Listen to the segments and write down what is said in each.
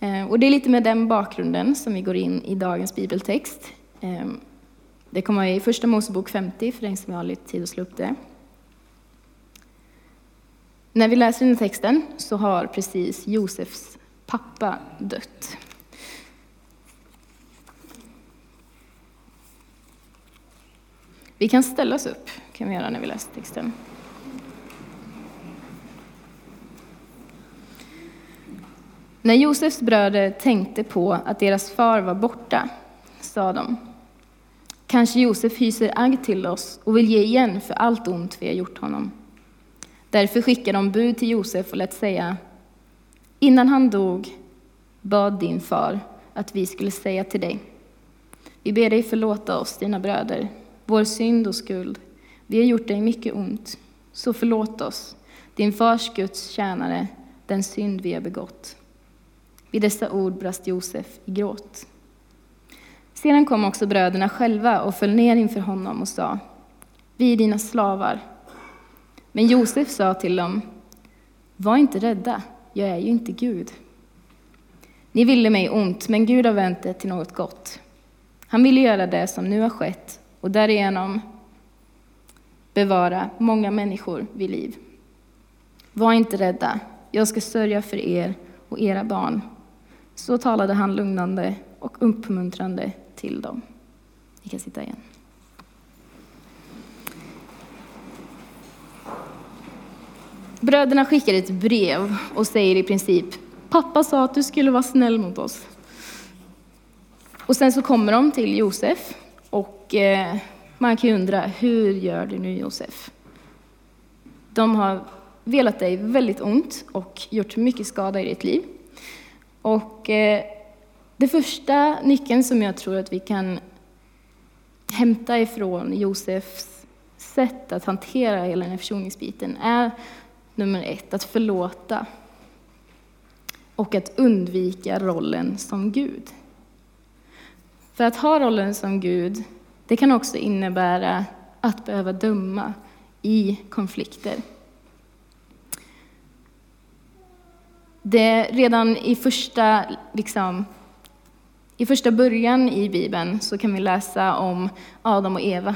Eh, och det är lite med den bakgrunden som vi går in i dagens bibeltext. Ehm, det kommer i Första Mosebok 50, för den som har lite tid att slå upp det. När vi läser den här texten så har precis Josefs pappa dött. Vi kan ställa oss upp, kan vi göra när vi läser texten. När Josefs bröder tänkte på att deras far var borta sa de, kanske Josef hyser agg till oss och vill ge igen för allt ont vi har gjort honom. Därför skickade de bud till Josef och lät säga, innan han dog bad din far att vi skulle säga till dig, vi ber dig förlåta oss, dina bröder, vår synd och skuld. Vi har gjort dig mycket ont, så förlåt oss, din fars Guds tjänare, den synd vi har begått. Vid dessa ord brast Josef i gråt. Sedan kom också bröderna själva och föll ner inför honom och sa, vi är dina slavar. Men Josef sa till dem, var inte rädda, jag är ju inte Gud. Ni ville mig ont, men Gud har vänt det till något gott. Han ville göra det som nu har skett och därigenom bevara många människor vid liv. Var inte rädda, jag ska sörja för er och era barn. Så talade han lugnande och uppmuntrande till dem. Ni kan sitta igen. Bröderna skickar ett brev och säger i princip, pappa sa att du skulle vara snäll mot oss. Och sen så kommer de till Josef och eh, man kan ju undra, hur gör du nu Josef? De har velat dig väldigt ont och gjort mycket skada i ditt liv. Och eh, det första nyckeln som jag tror att vi kan hämta ifrån Josefs sätt att hantera hela den här försoningsbiten är nummer ett, att förlåta och att undvika rollen som Gud. För att ha rollen som Gud, det kan också innebära att behöva döma i konflikter. Det, redan i första, liksom, i första början i Bibeln så kan vi läsa om Adam och Eva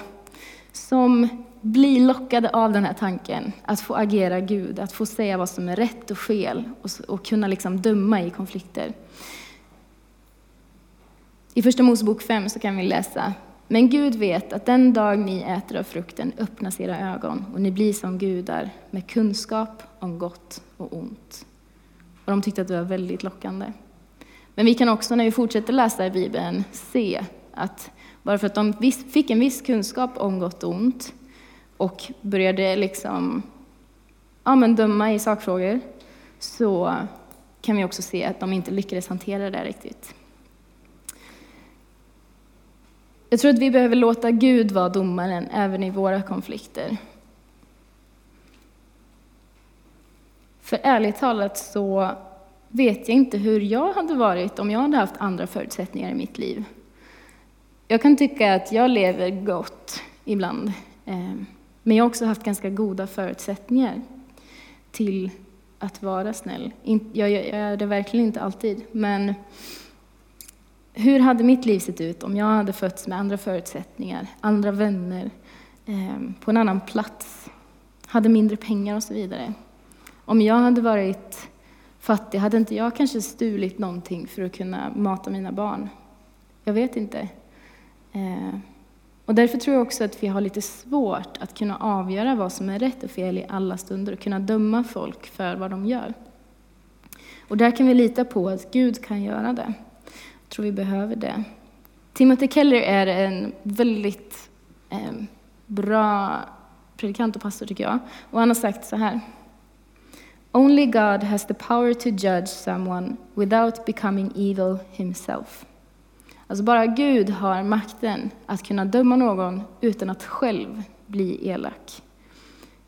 som blir lockade av den här tanken att få agera Gud, att få säga vad som är rätt och fel och, och kunna liksom döma i konflikter. I Första Mosebok 5 så kan vi läsa men Gud vet att den dag ni äter av frukten öppnas era ögon och ni blir som gudar med kunskap om gott och ont. Och de tyckte att det var väldigt lockande. Men vi kan också när vi fortsätter läsa i Bibeln se att bara för att de fick en viss kunskap om gott och ont och började liksom, ja, men döma i sakfrågor så kan vi också se att de inte lyckades hantera det riktigt. Jag tror att vi behöver låta Gud vara domaren även i våra konflikter. För ärligt talat så vet jag inte hur jag hade varit om jag hade haft andra förutsättningar i mitt liv. Jag kan tycka att jag lever gott ibland, eh, men jag har också haft ganska goda förutsättningar till att vara snäll. Jag är det verkligen inte alltid, men hur hade mitt liv sett ut om jag hade fötts med andra förutsättningar, andra vänner, eh, på en annan plats, hade mindre pengar och så vidare? Om jag hade varit fattig, hade inte jag kanske stulit någonting för att kunna mata mina barn? Jag vet inte. Eh, och därför tror jag också att vi har lite svårt att kunna avgöra vad som är rätt och fel i alla stunder och kunna döma folk för vad de gör. Och där kan vi lita på att Gud kan göra det. Jag tror vi behöver det. Timothy Keller är en väldigt eh, bra predikant och pastor tycker jag. Och han har sagt så här. Only God has the power to judge someone without becoming evil himself. Alltså bara Gud har makten att kunna döma någon utan att själv bli elak.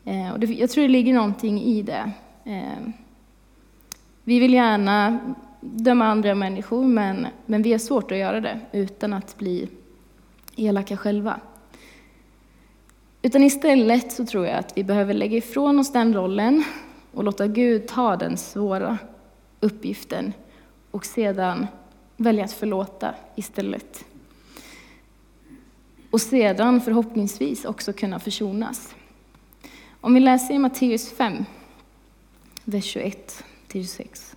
Eh, och jag tror det ligger någonting i det. Eh, vi vill gärna döma andra människor, men, men vi har svårt att göra det utan att bli elaka själva. Utan istället så tror jag att vi behöver lägga ifrån oss den rollen och låta Gud ta den svåra uppgiften och sedan välja att förlåta istället. Och sedan förhoppningsvis också kunna försonas. Om vi läser i Matteus 5, vers 21 26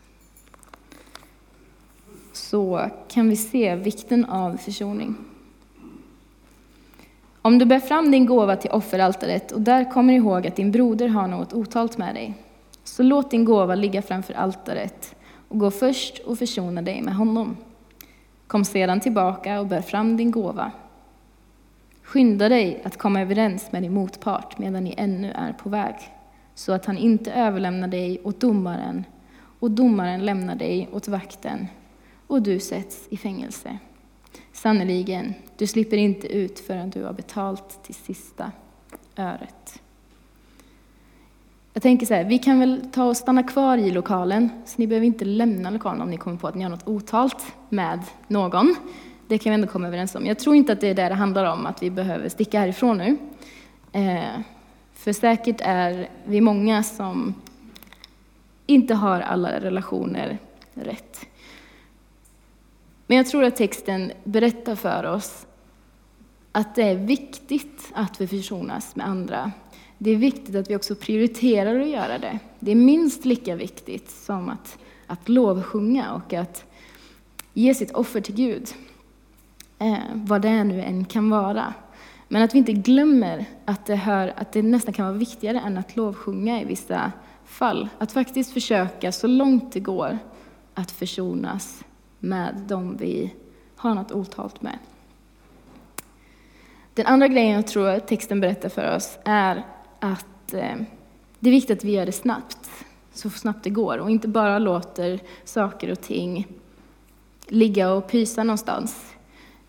så kan vi se vikten av försoning. Om du bär fram din gåva till offeraltaret och där kommer ihåg att din broder har något otalt med dig, så låt din gåva ligga framför altaret och gå först och försona dig med honom. Kom sedan tillbaka och bär fram din gåva. Skynda dig att komma överens med din motpart medan ni ännu är på väg, så att han inte överlämnar dig åt domaren och domaren lämnar dig åt vakten och du sätts i fängelse. Sannerligen, du slipper inte ut förrän du har betalt till sista öret. Jag tänker så här, vi kan väl ta och stanna kvar i lokalen, så ni behöver inte lämna lokalen om ni kommer på att ni har något otalt med någon. Det kan vi ändå komma överens om. Jag tror inte att det är det det handlar om, att vi behöver sticka härifrån nu. Eh, för säkert är vi många som inte har alla relationer rätt. Men jag tror att texten berättar för oss att det är viktigt att vi försonas med andra. Det är viktigt att vi också prioriterar att göra det. Det är minst lika viktigt som att, att lovsjunga och att ge sitt offer till Gud. Eh, vad det nu än kan vara. Men att vi inte glömmer att det, hör, att det nästan kan vara viktigare än att lovsjunga i vissa fall. Att faktiskt försöka så långt det går att försonas med dem vi har något otalt med. Den andra grejen jag tror att texten berättar för oss är att eh, det är viktigt att vi gör det snabbt, så snabbt det går, och inte bara låter saker och ting ligga och pysa någonstans.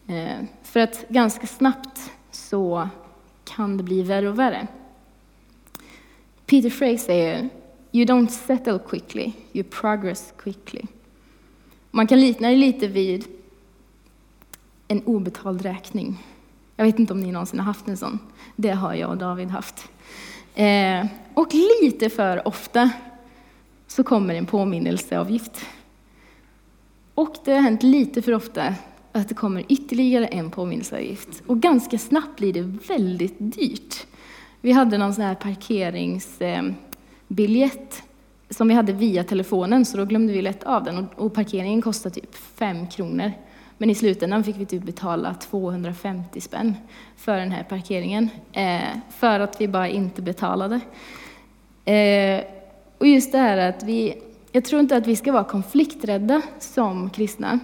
Eh, för att ganska snabbt så kan det bli värre och värre. Peter Frey säger You don't settle quickly, you progress quickly. Man kan likna det lite vid en obetald räkning. Jag vet inte om ni någonsin har haft en sån. Det har jag och David haft. Eh, och lite för ofta så kommer en påminnelseavgift. Och det har hänt lite för ofta att det kommer ytterligare en påminnelseavgift. Och ganska snabbt blir det väldigt dyrt. Vi hade någon sån här parkeringsbiljett eh, som vi hade via telefonen, så då glömde vi lätt av den. Och, parkeringen kostade typ 5 kronor. Men i slutändan fick vi typ betala 250 spänn för den här parkeringen, eh, för att vi bara inte betalade. Eh, och just det här att vi, jag tror inte att vi ska vara konflikträdda som kristna.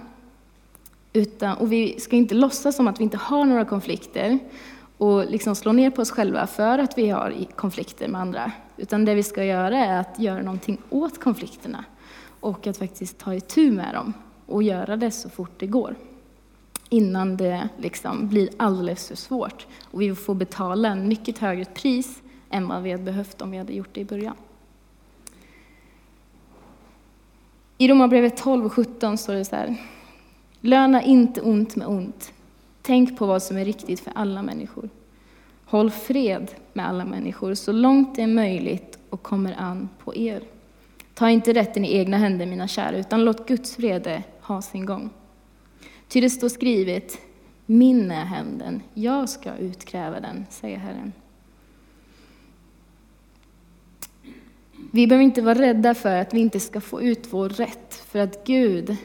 Utan, och vi ska inte låtsas som att vi inte har några konflikter och liksom slå ner på oss själva för att vi har konflikter med andra. Utan det vi ska göra är att göra någonting åt konflikterna och att faktiskt ta itu med dem och göra det så fort det går. Innan det liksom blir alldeles för svårt och vi får betala en mycket högre pris än vad vi hade behövt om vi hade gjort det i början. I Romarbrevet 12 och 17 står det så här. Löna inte ont med ont. Tänk på vad som är riktigt för alla människor. Håll fred med alla människor så långt det är möjligt och kommer an på er. Ta inte rätten i egna händer, mina kära, utan låt Guds vrede ha sin gång. Ty det står skrivet, min är händen, jag ska utkräva den, säger Herren. Vi behöver inte vara rädda för att vi inte ska få ut vår rätt, för att Gud,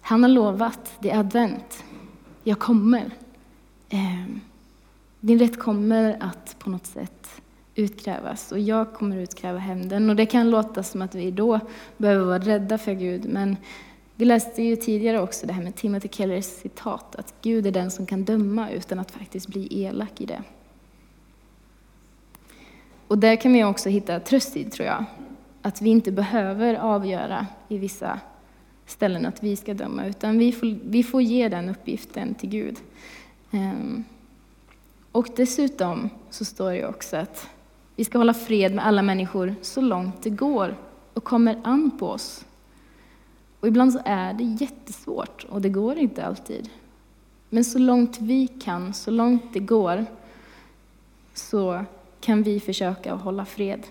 han har lovat, det är advent, jag kommer. Eh, din rätt kommer att på något sätt utkrävas och jag kommer utkräva hämnden. Och det kan låta som att vi då behöver vara rädda för Gud, men vi läste ju tidigare också det här med Timothy Kellers citat, att Gud är den som kan döma utan att faktiskt bli elak i det. Och där kan vi också hitta tröst i, tror jag, att vi inte behöver avgöra i vissa ställen att vi ska döma, utan vi får, vi får ge den uppgiften till Gud. Ehm, och dessutom så står det också att vi ska hålla fred med alla människor så långt det går och kommer an på oss. Och ibland så är det jättesvårt och det går inte alltid. Men så långt vi kan, så långt det går, så kan vi försöka hålla fred.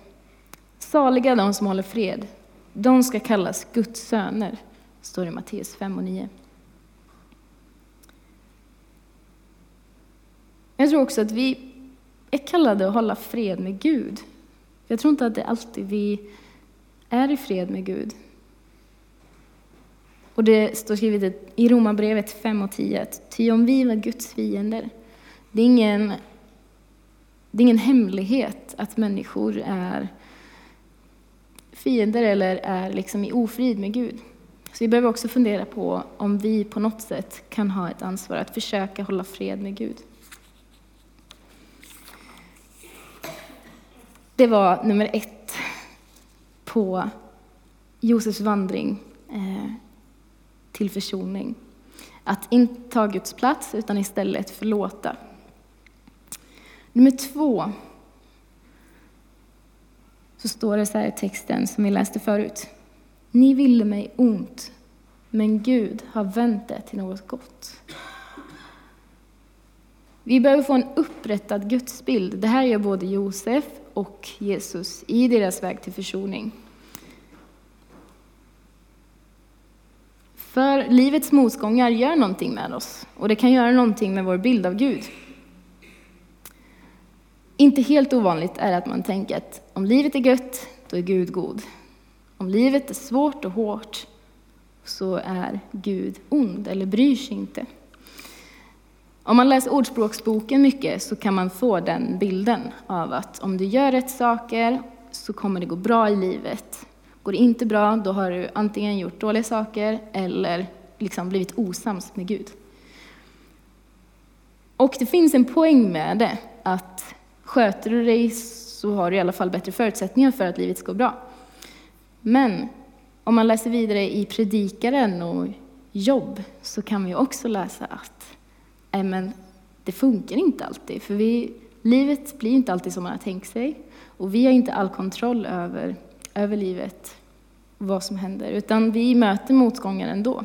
Saliga de som håller fred, de ska kallas Guds söner. står det i Matteus 5 och 9. Jag tror också att vi är kallade att hålla fred med Gud. Jag tror inte att det är alltid vi är i fred med Gud. Och det står skrivet i Romarbrevet 5 och 10 att ty om vi var Guds fiender, det är ingen, det är ingen hemlighet att människor är fiender eller är liksom i ofrid med Gud. Så vi behöver också fundera på om vi på något sätt kan ha ett ansvar att försöka hålla fred med Gud. Det var nummer ett på Josefs vandring eh, till försoning. Att inte ta Guds plats, utan istället förlåta. Nummer två, så står det så här i texten som vi läste förut. Ni ville mig ont, men Gud har vänt det till något gott. Vi behöver få en upprättad gudsbild. Det här gör både Josef och Jesus i deras väg till försoning. För livets motgångar gör någonting med oss och det kan göra någonting med vår bild av Gud. Inte helt ovanligt är att man tänker att om livet är gött, då är Gud god. Om livet är svårt och hårt, så är Gud ond eller bryr sig inte. Om man läser Ordspråksboken mycket så kan man få den bilden av att om du gör rätt saker så kommer det gå bra i livet. Går det inte bra, då har du antingen gjort dåliga saker eller liksom blivit osams med Gud. Och det finns en poäng med det, att sköter du dig så har du i alla fall bättre förutsättningar för att livet ska gå bra. Men om man läser vidare i Predikaren och Jobb så kan vi också läsa att äh, men det funkar inte alltid, för vi, livet blir inte alltid som man har tänkt sig och vi har inte all kontroll över över livet och vad som händer, utan vi möter motgångar ändå.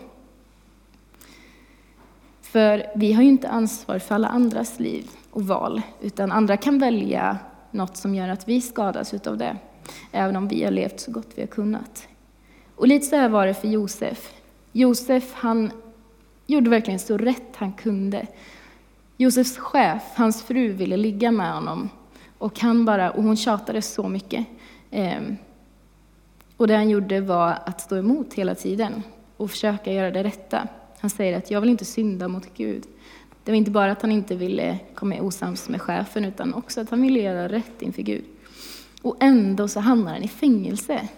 För vi har ju inte ansvar för alla andras liv och val, utan andra kan välja något som gör att vi skadas utav det, även om vi har levt så gott vi har kunnat. Och lite så här var det för Josef. Josef, han gjorde verkligen så rätt han kunde. Josefs chef, hans fru, ville ligga med honom och, han bara, och hon tjatade så mycket. Ehm, och det han gjorde var att stå emot hela tiden och försöka göra det rätta. Han säger att jag vill inte synda mot Gud. Det var inte bara att han inte ville komma osams med chefen, utan också att han ville göra rätt inför Gud. Och ändå så hamnar han i fängelse.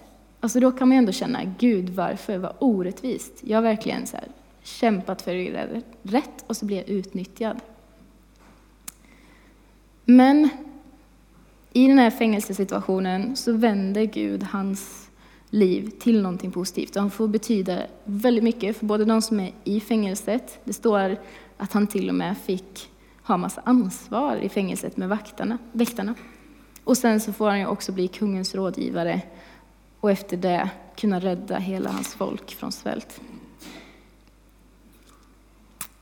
Alltså då kan man ändå känna, Gud varför, vad orättvist. Jag har verkligen så här, kämpat för att göra rätt och så blir jag utnyttjad. Men i den här fängelsesituationen så vänder Gud hans liv till någonting positivt. Och han får betyda väldigt mycket för både de som är i fängelset, det står att han till och med fick ha massa ansvar i fängelset med vaktarna, väktarna. Och sen så får han ju också bli kungens rådgivare och efter det kunna rädda hela hans folk från svält.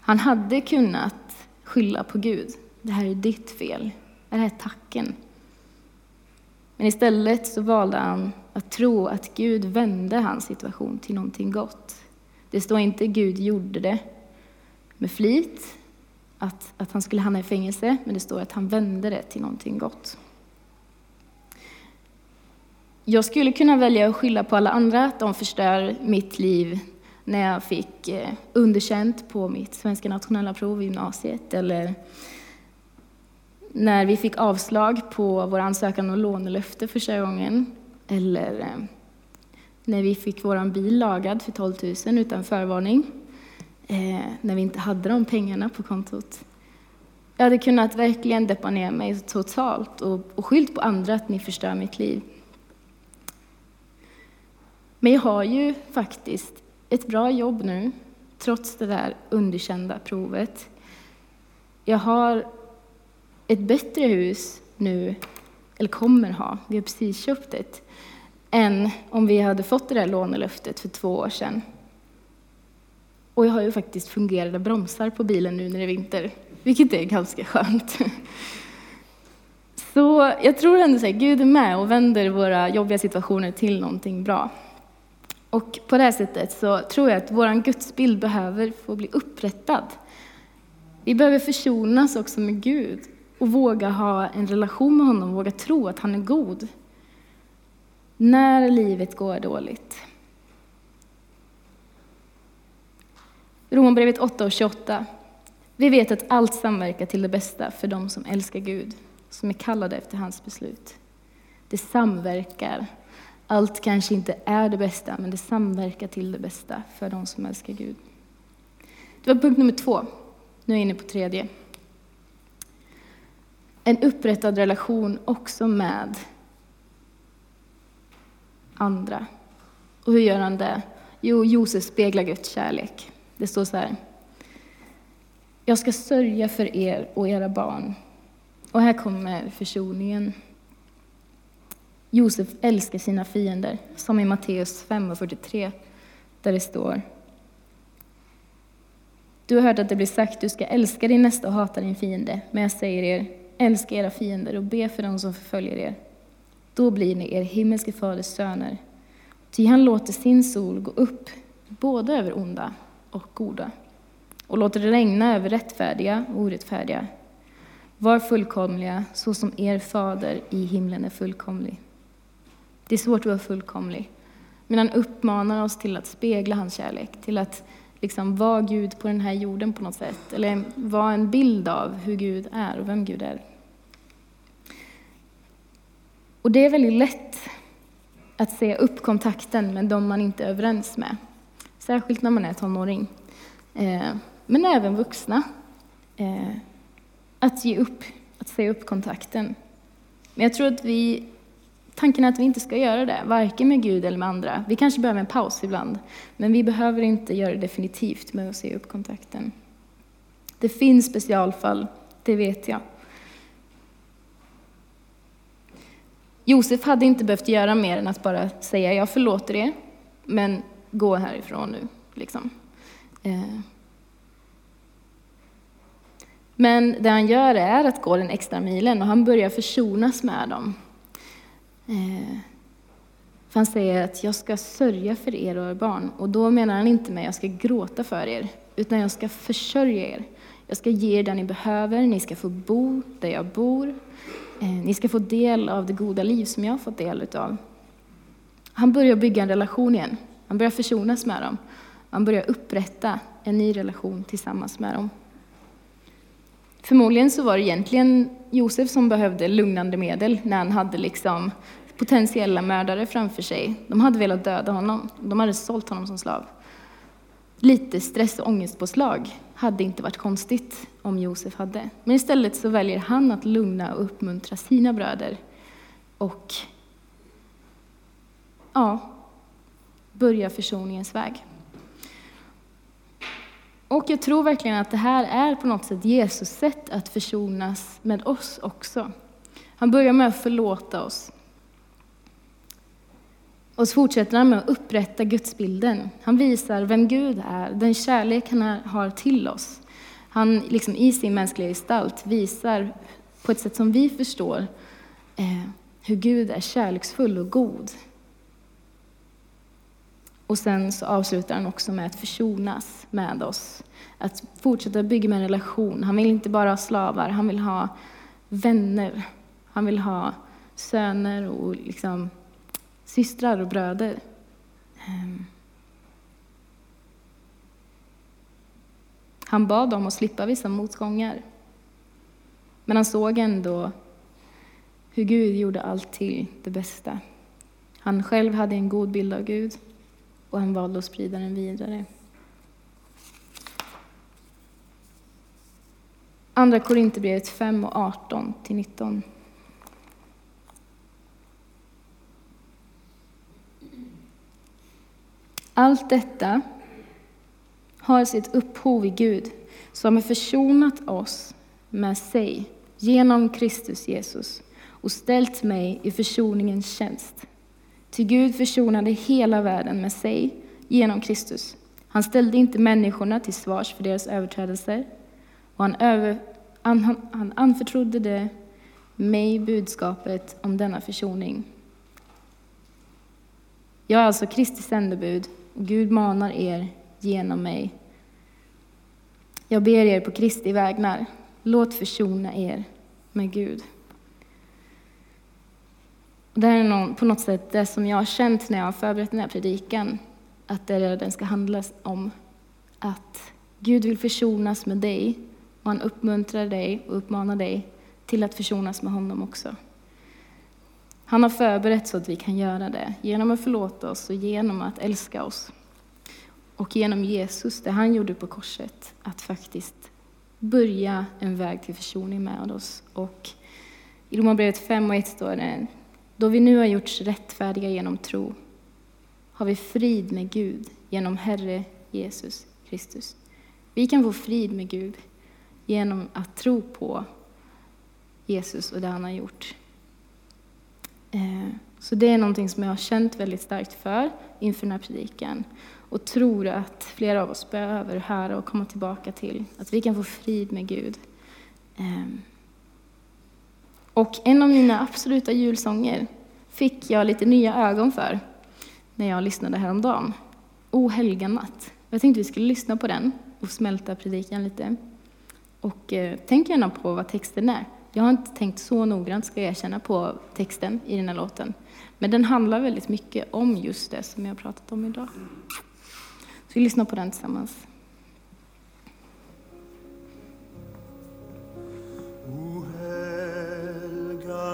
Han hade kunnat skylla på Gud. Det här är ditt fel. Det här är tacken. Men istället så valde han att tro att Gud vände hans situation till någonting gott. Det står inte Gud gjorde det med flit, att, att han skulle hamna i fängelse, men det står att han vände det till någonting gott. Jag skulle kunna välja att skylla på alla andra, att de förstör mitt liv när jag fick eh, underkänt på mitt svenska nationella prov i gymnasiet, eller när vi fick avslag på vår ansökan om lånelöfte första gången, eller eh, när vi fick vår bil lagad för 12 000 utan förvarning, eh, när vi inte hade de pengarna på kontot. Jag hade kunnat verkligen deppa ner mig totalt och, och skyllt på andra att ni förstör mitt liv. Men jag har ju faktiskt ett bra jobb nu, trots det där underkända provet. Jag har ett bättre hus nu, eller kommer ha, vi har precis köpt ett, än om vi hade fått det där lånelöftet för två år sedan. Och jag har ju faktiskt fungerande bromsar på bilen nu när det är vinter, vilket är ganska skönt. Så jag tror ändå att Gud är med och vänder våra jobbiga situationer till någonting bra. Och på det här sättet så tror jag att vår gudsbild behöver få bli upprättad. Vi behöver försonas också med Gud och våga ha en relation med honom, våga tro att han är god. När livet går dåligt. Romarbrevet 8 och 28. Vi vet att allt samverkar till det bästa för dem som älskar Gud, som är kallade efter hans beslut. Det samverkar. Allt kanske inte är det bästa, men det samverkar till det bästa för dem som älskar Gud. Det var punkt nummer två. Nu är jag inne på tredje. En upprättad relation också med andra. Och hur gör han det? Jo, Josef speglar Guds kärlek. Det står så här. Jag ska sörja för er och era barn. Och här kommer försoningen. Josef älskar sina fiender, som i Matteus 5.43, där det står Du har hört att det blir sagt, du ska älska din nästa och hata din fiende. Men jag säger er, älska era fiender och be för dem som förföljer er. Då blir ni er himmelske faders söner. Ty han låter sin sol gå upp både över onda och goda och låter det regna över rättfärdiga och orättfärdiga. Var fullkomliga så som er fader i himlen är fullkomlig. Det är svårt att vara fullkomlig, men han uppmanar oss till att spegla hans kärlek, till att liksom vara Gud på den här jorden på något sätt, eller vara en bild av hur Gud är och vem Gud är. Och det är väldigt lätt att se upp kontakten med de man inte är överens med, särskilt när man är tonåring. Eh, men även vuxna. Eh, att ge upp, att säga upp kontakten. Men jag tror att vi, tanken är att vi inte ska göra det, varken med Gud eller med andra. Vi kanske behöver en paus ibland, men vi behöver inte göra det definitivt med att säga upp kontakten. Det finns specialfall, det vet jag. Josef hade inte behövt göra mer än att bara säga jag förlåter er, men gå härifrån nu. Liksom. Eh. Men det han gör är att gå den extra milen och han börjar försonas med dem. Eh, för han säger att jag ska sörja för er och er barn. Och då menar han inte med att jag ska gråta för er, utan jag ska försörja er. Jag ska ge er det ni behöver, ni ska få bo där jag bor. Eh, ni ska få del av det goda liv som jag har fått del utav. Han börjar bygga en relation igen. Han börjar försonas med dem. Han börjar upprätta en ny relation tillsammans med dem. Förmodligen så var det egentligen Josef som behövde lugnande medel när han hade liksom potentiella mördare framför sig. De hade velat döda honom, de hade sålt honom som slav. Lite stress och ångestpåslag hade inte varit konstigt om Josef hade. Men istället så väljer han att lugna och uppmuntra sina bröder och ja, börja försoningens väg. Och jag tror verkligen att det här är på något sätt Jesus sätt att försonas med oss också. Han börjar med att förlåta oss. Och så fortsätter han med att upprätta gudsbilden. Han visar vem Gud är, den kärlek han har till oss. Han liksom i sin mänskliga gestalt visar på ett sätt som vi förstår eh, hur Gud är kärleksfull och god. Och sen så avslutar han också med att försonas med oss. Att fortsätta bygga med en relation. Han vill inte bara ha slavar, han vill ha vänner. Han vill ha söner och liksom systrar och bröder. Ehm. Han bad dem att slippa vissa motgångar. Men han såg ändå hur Gud gjorde allt till det bästa. Han själv hade en god bild av Gud och han valde att sprida den vidare. Andra Korinthierbrevet 5 och 18 till 19. Allt detta har sitt upphov i Gud som har försonat oss med sig genom Kristus Jesus och ställt mig i försoningens tjänst. Till Gud försonade hela världen med sig genom Kristus. Han ställde inte människorna till svars för deras överträdelser och han, över, han, han, han anförtrodde det mig budskapet om denna försoning. Jag är alltså Kristi sändebud och Gud manar er genom mig. Jag ber er på Kristi vägnar, låt försona er med Gud. Det här är någon, på något sätt det som jag har känt när jag har förberett den här predikan, att det är det den ska handla om. Att Gud vill försonas med dig och han uppmuntrar dig och uppmanar dig till att försonas med honom också. Han har förberett så att vi kan göra det genom att förlåta oss och genom att älska oss. Och genom Jesus, det han gjorde på korset, att faktiskt börja en väg till försoning med oss. Och i Romarbrevet 5 och 1 står det, då vi nu har gjorts rättfärdiga genom tro har vi frid med Gud genom Herre Jesus Kristus. Vi kan få frid med Gud genom att tro på Jesus och det han har gjort. Eh, så det är någonting som jag har känt väldigt starkt för inför den här predikan och tror att flera av oss behöver höra och komma tillbaka till. Att vi kan få frid med Gud. Eh, och en av mina absoluta julsånger fick jag lite nya ögon för när jag lyssnade häromdagen. O helga natt. Jag tänkte vi skulle lyssna på den och smälta predikan lite. Och eh, tänk gärna på vad texten är. Jag har inte tänkt så noggrant, ska jag erkänna, på texten i den här låten. Men den handlar väldigt mycket om just det som jag har pratat om idag. Så vi lyssnar på den tillsammans.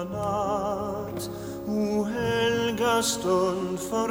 Natt, o helga stund för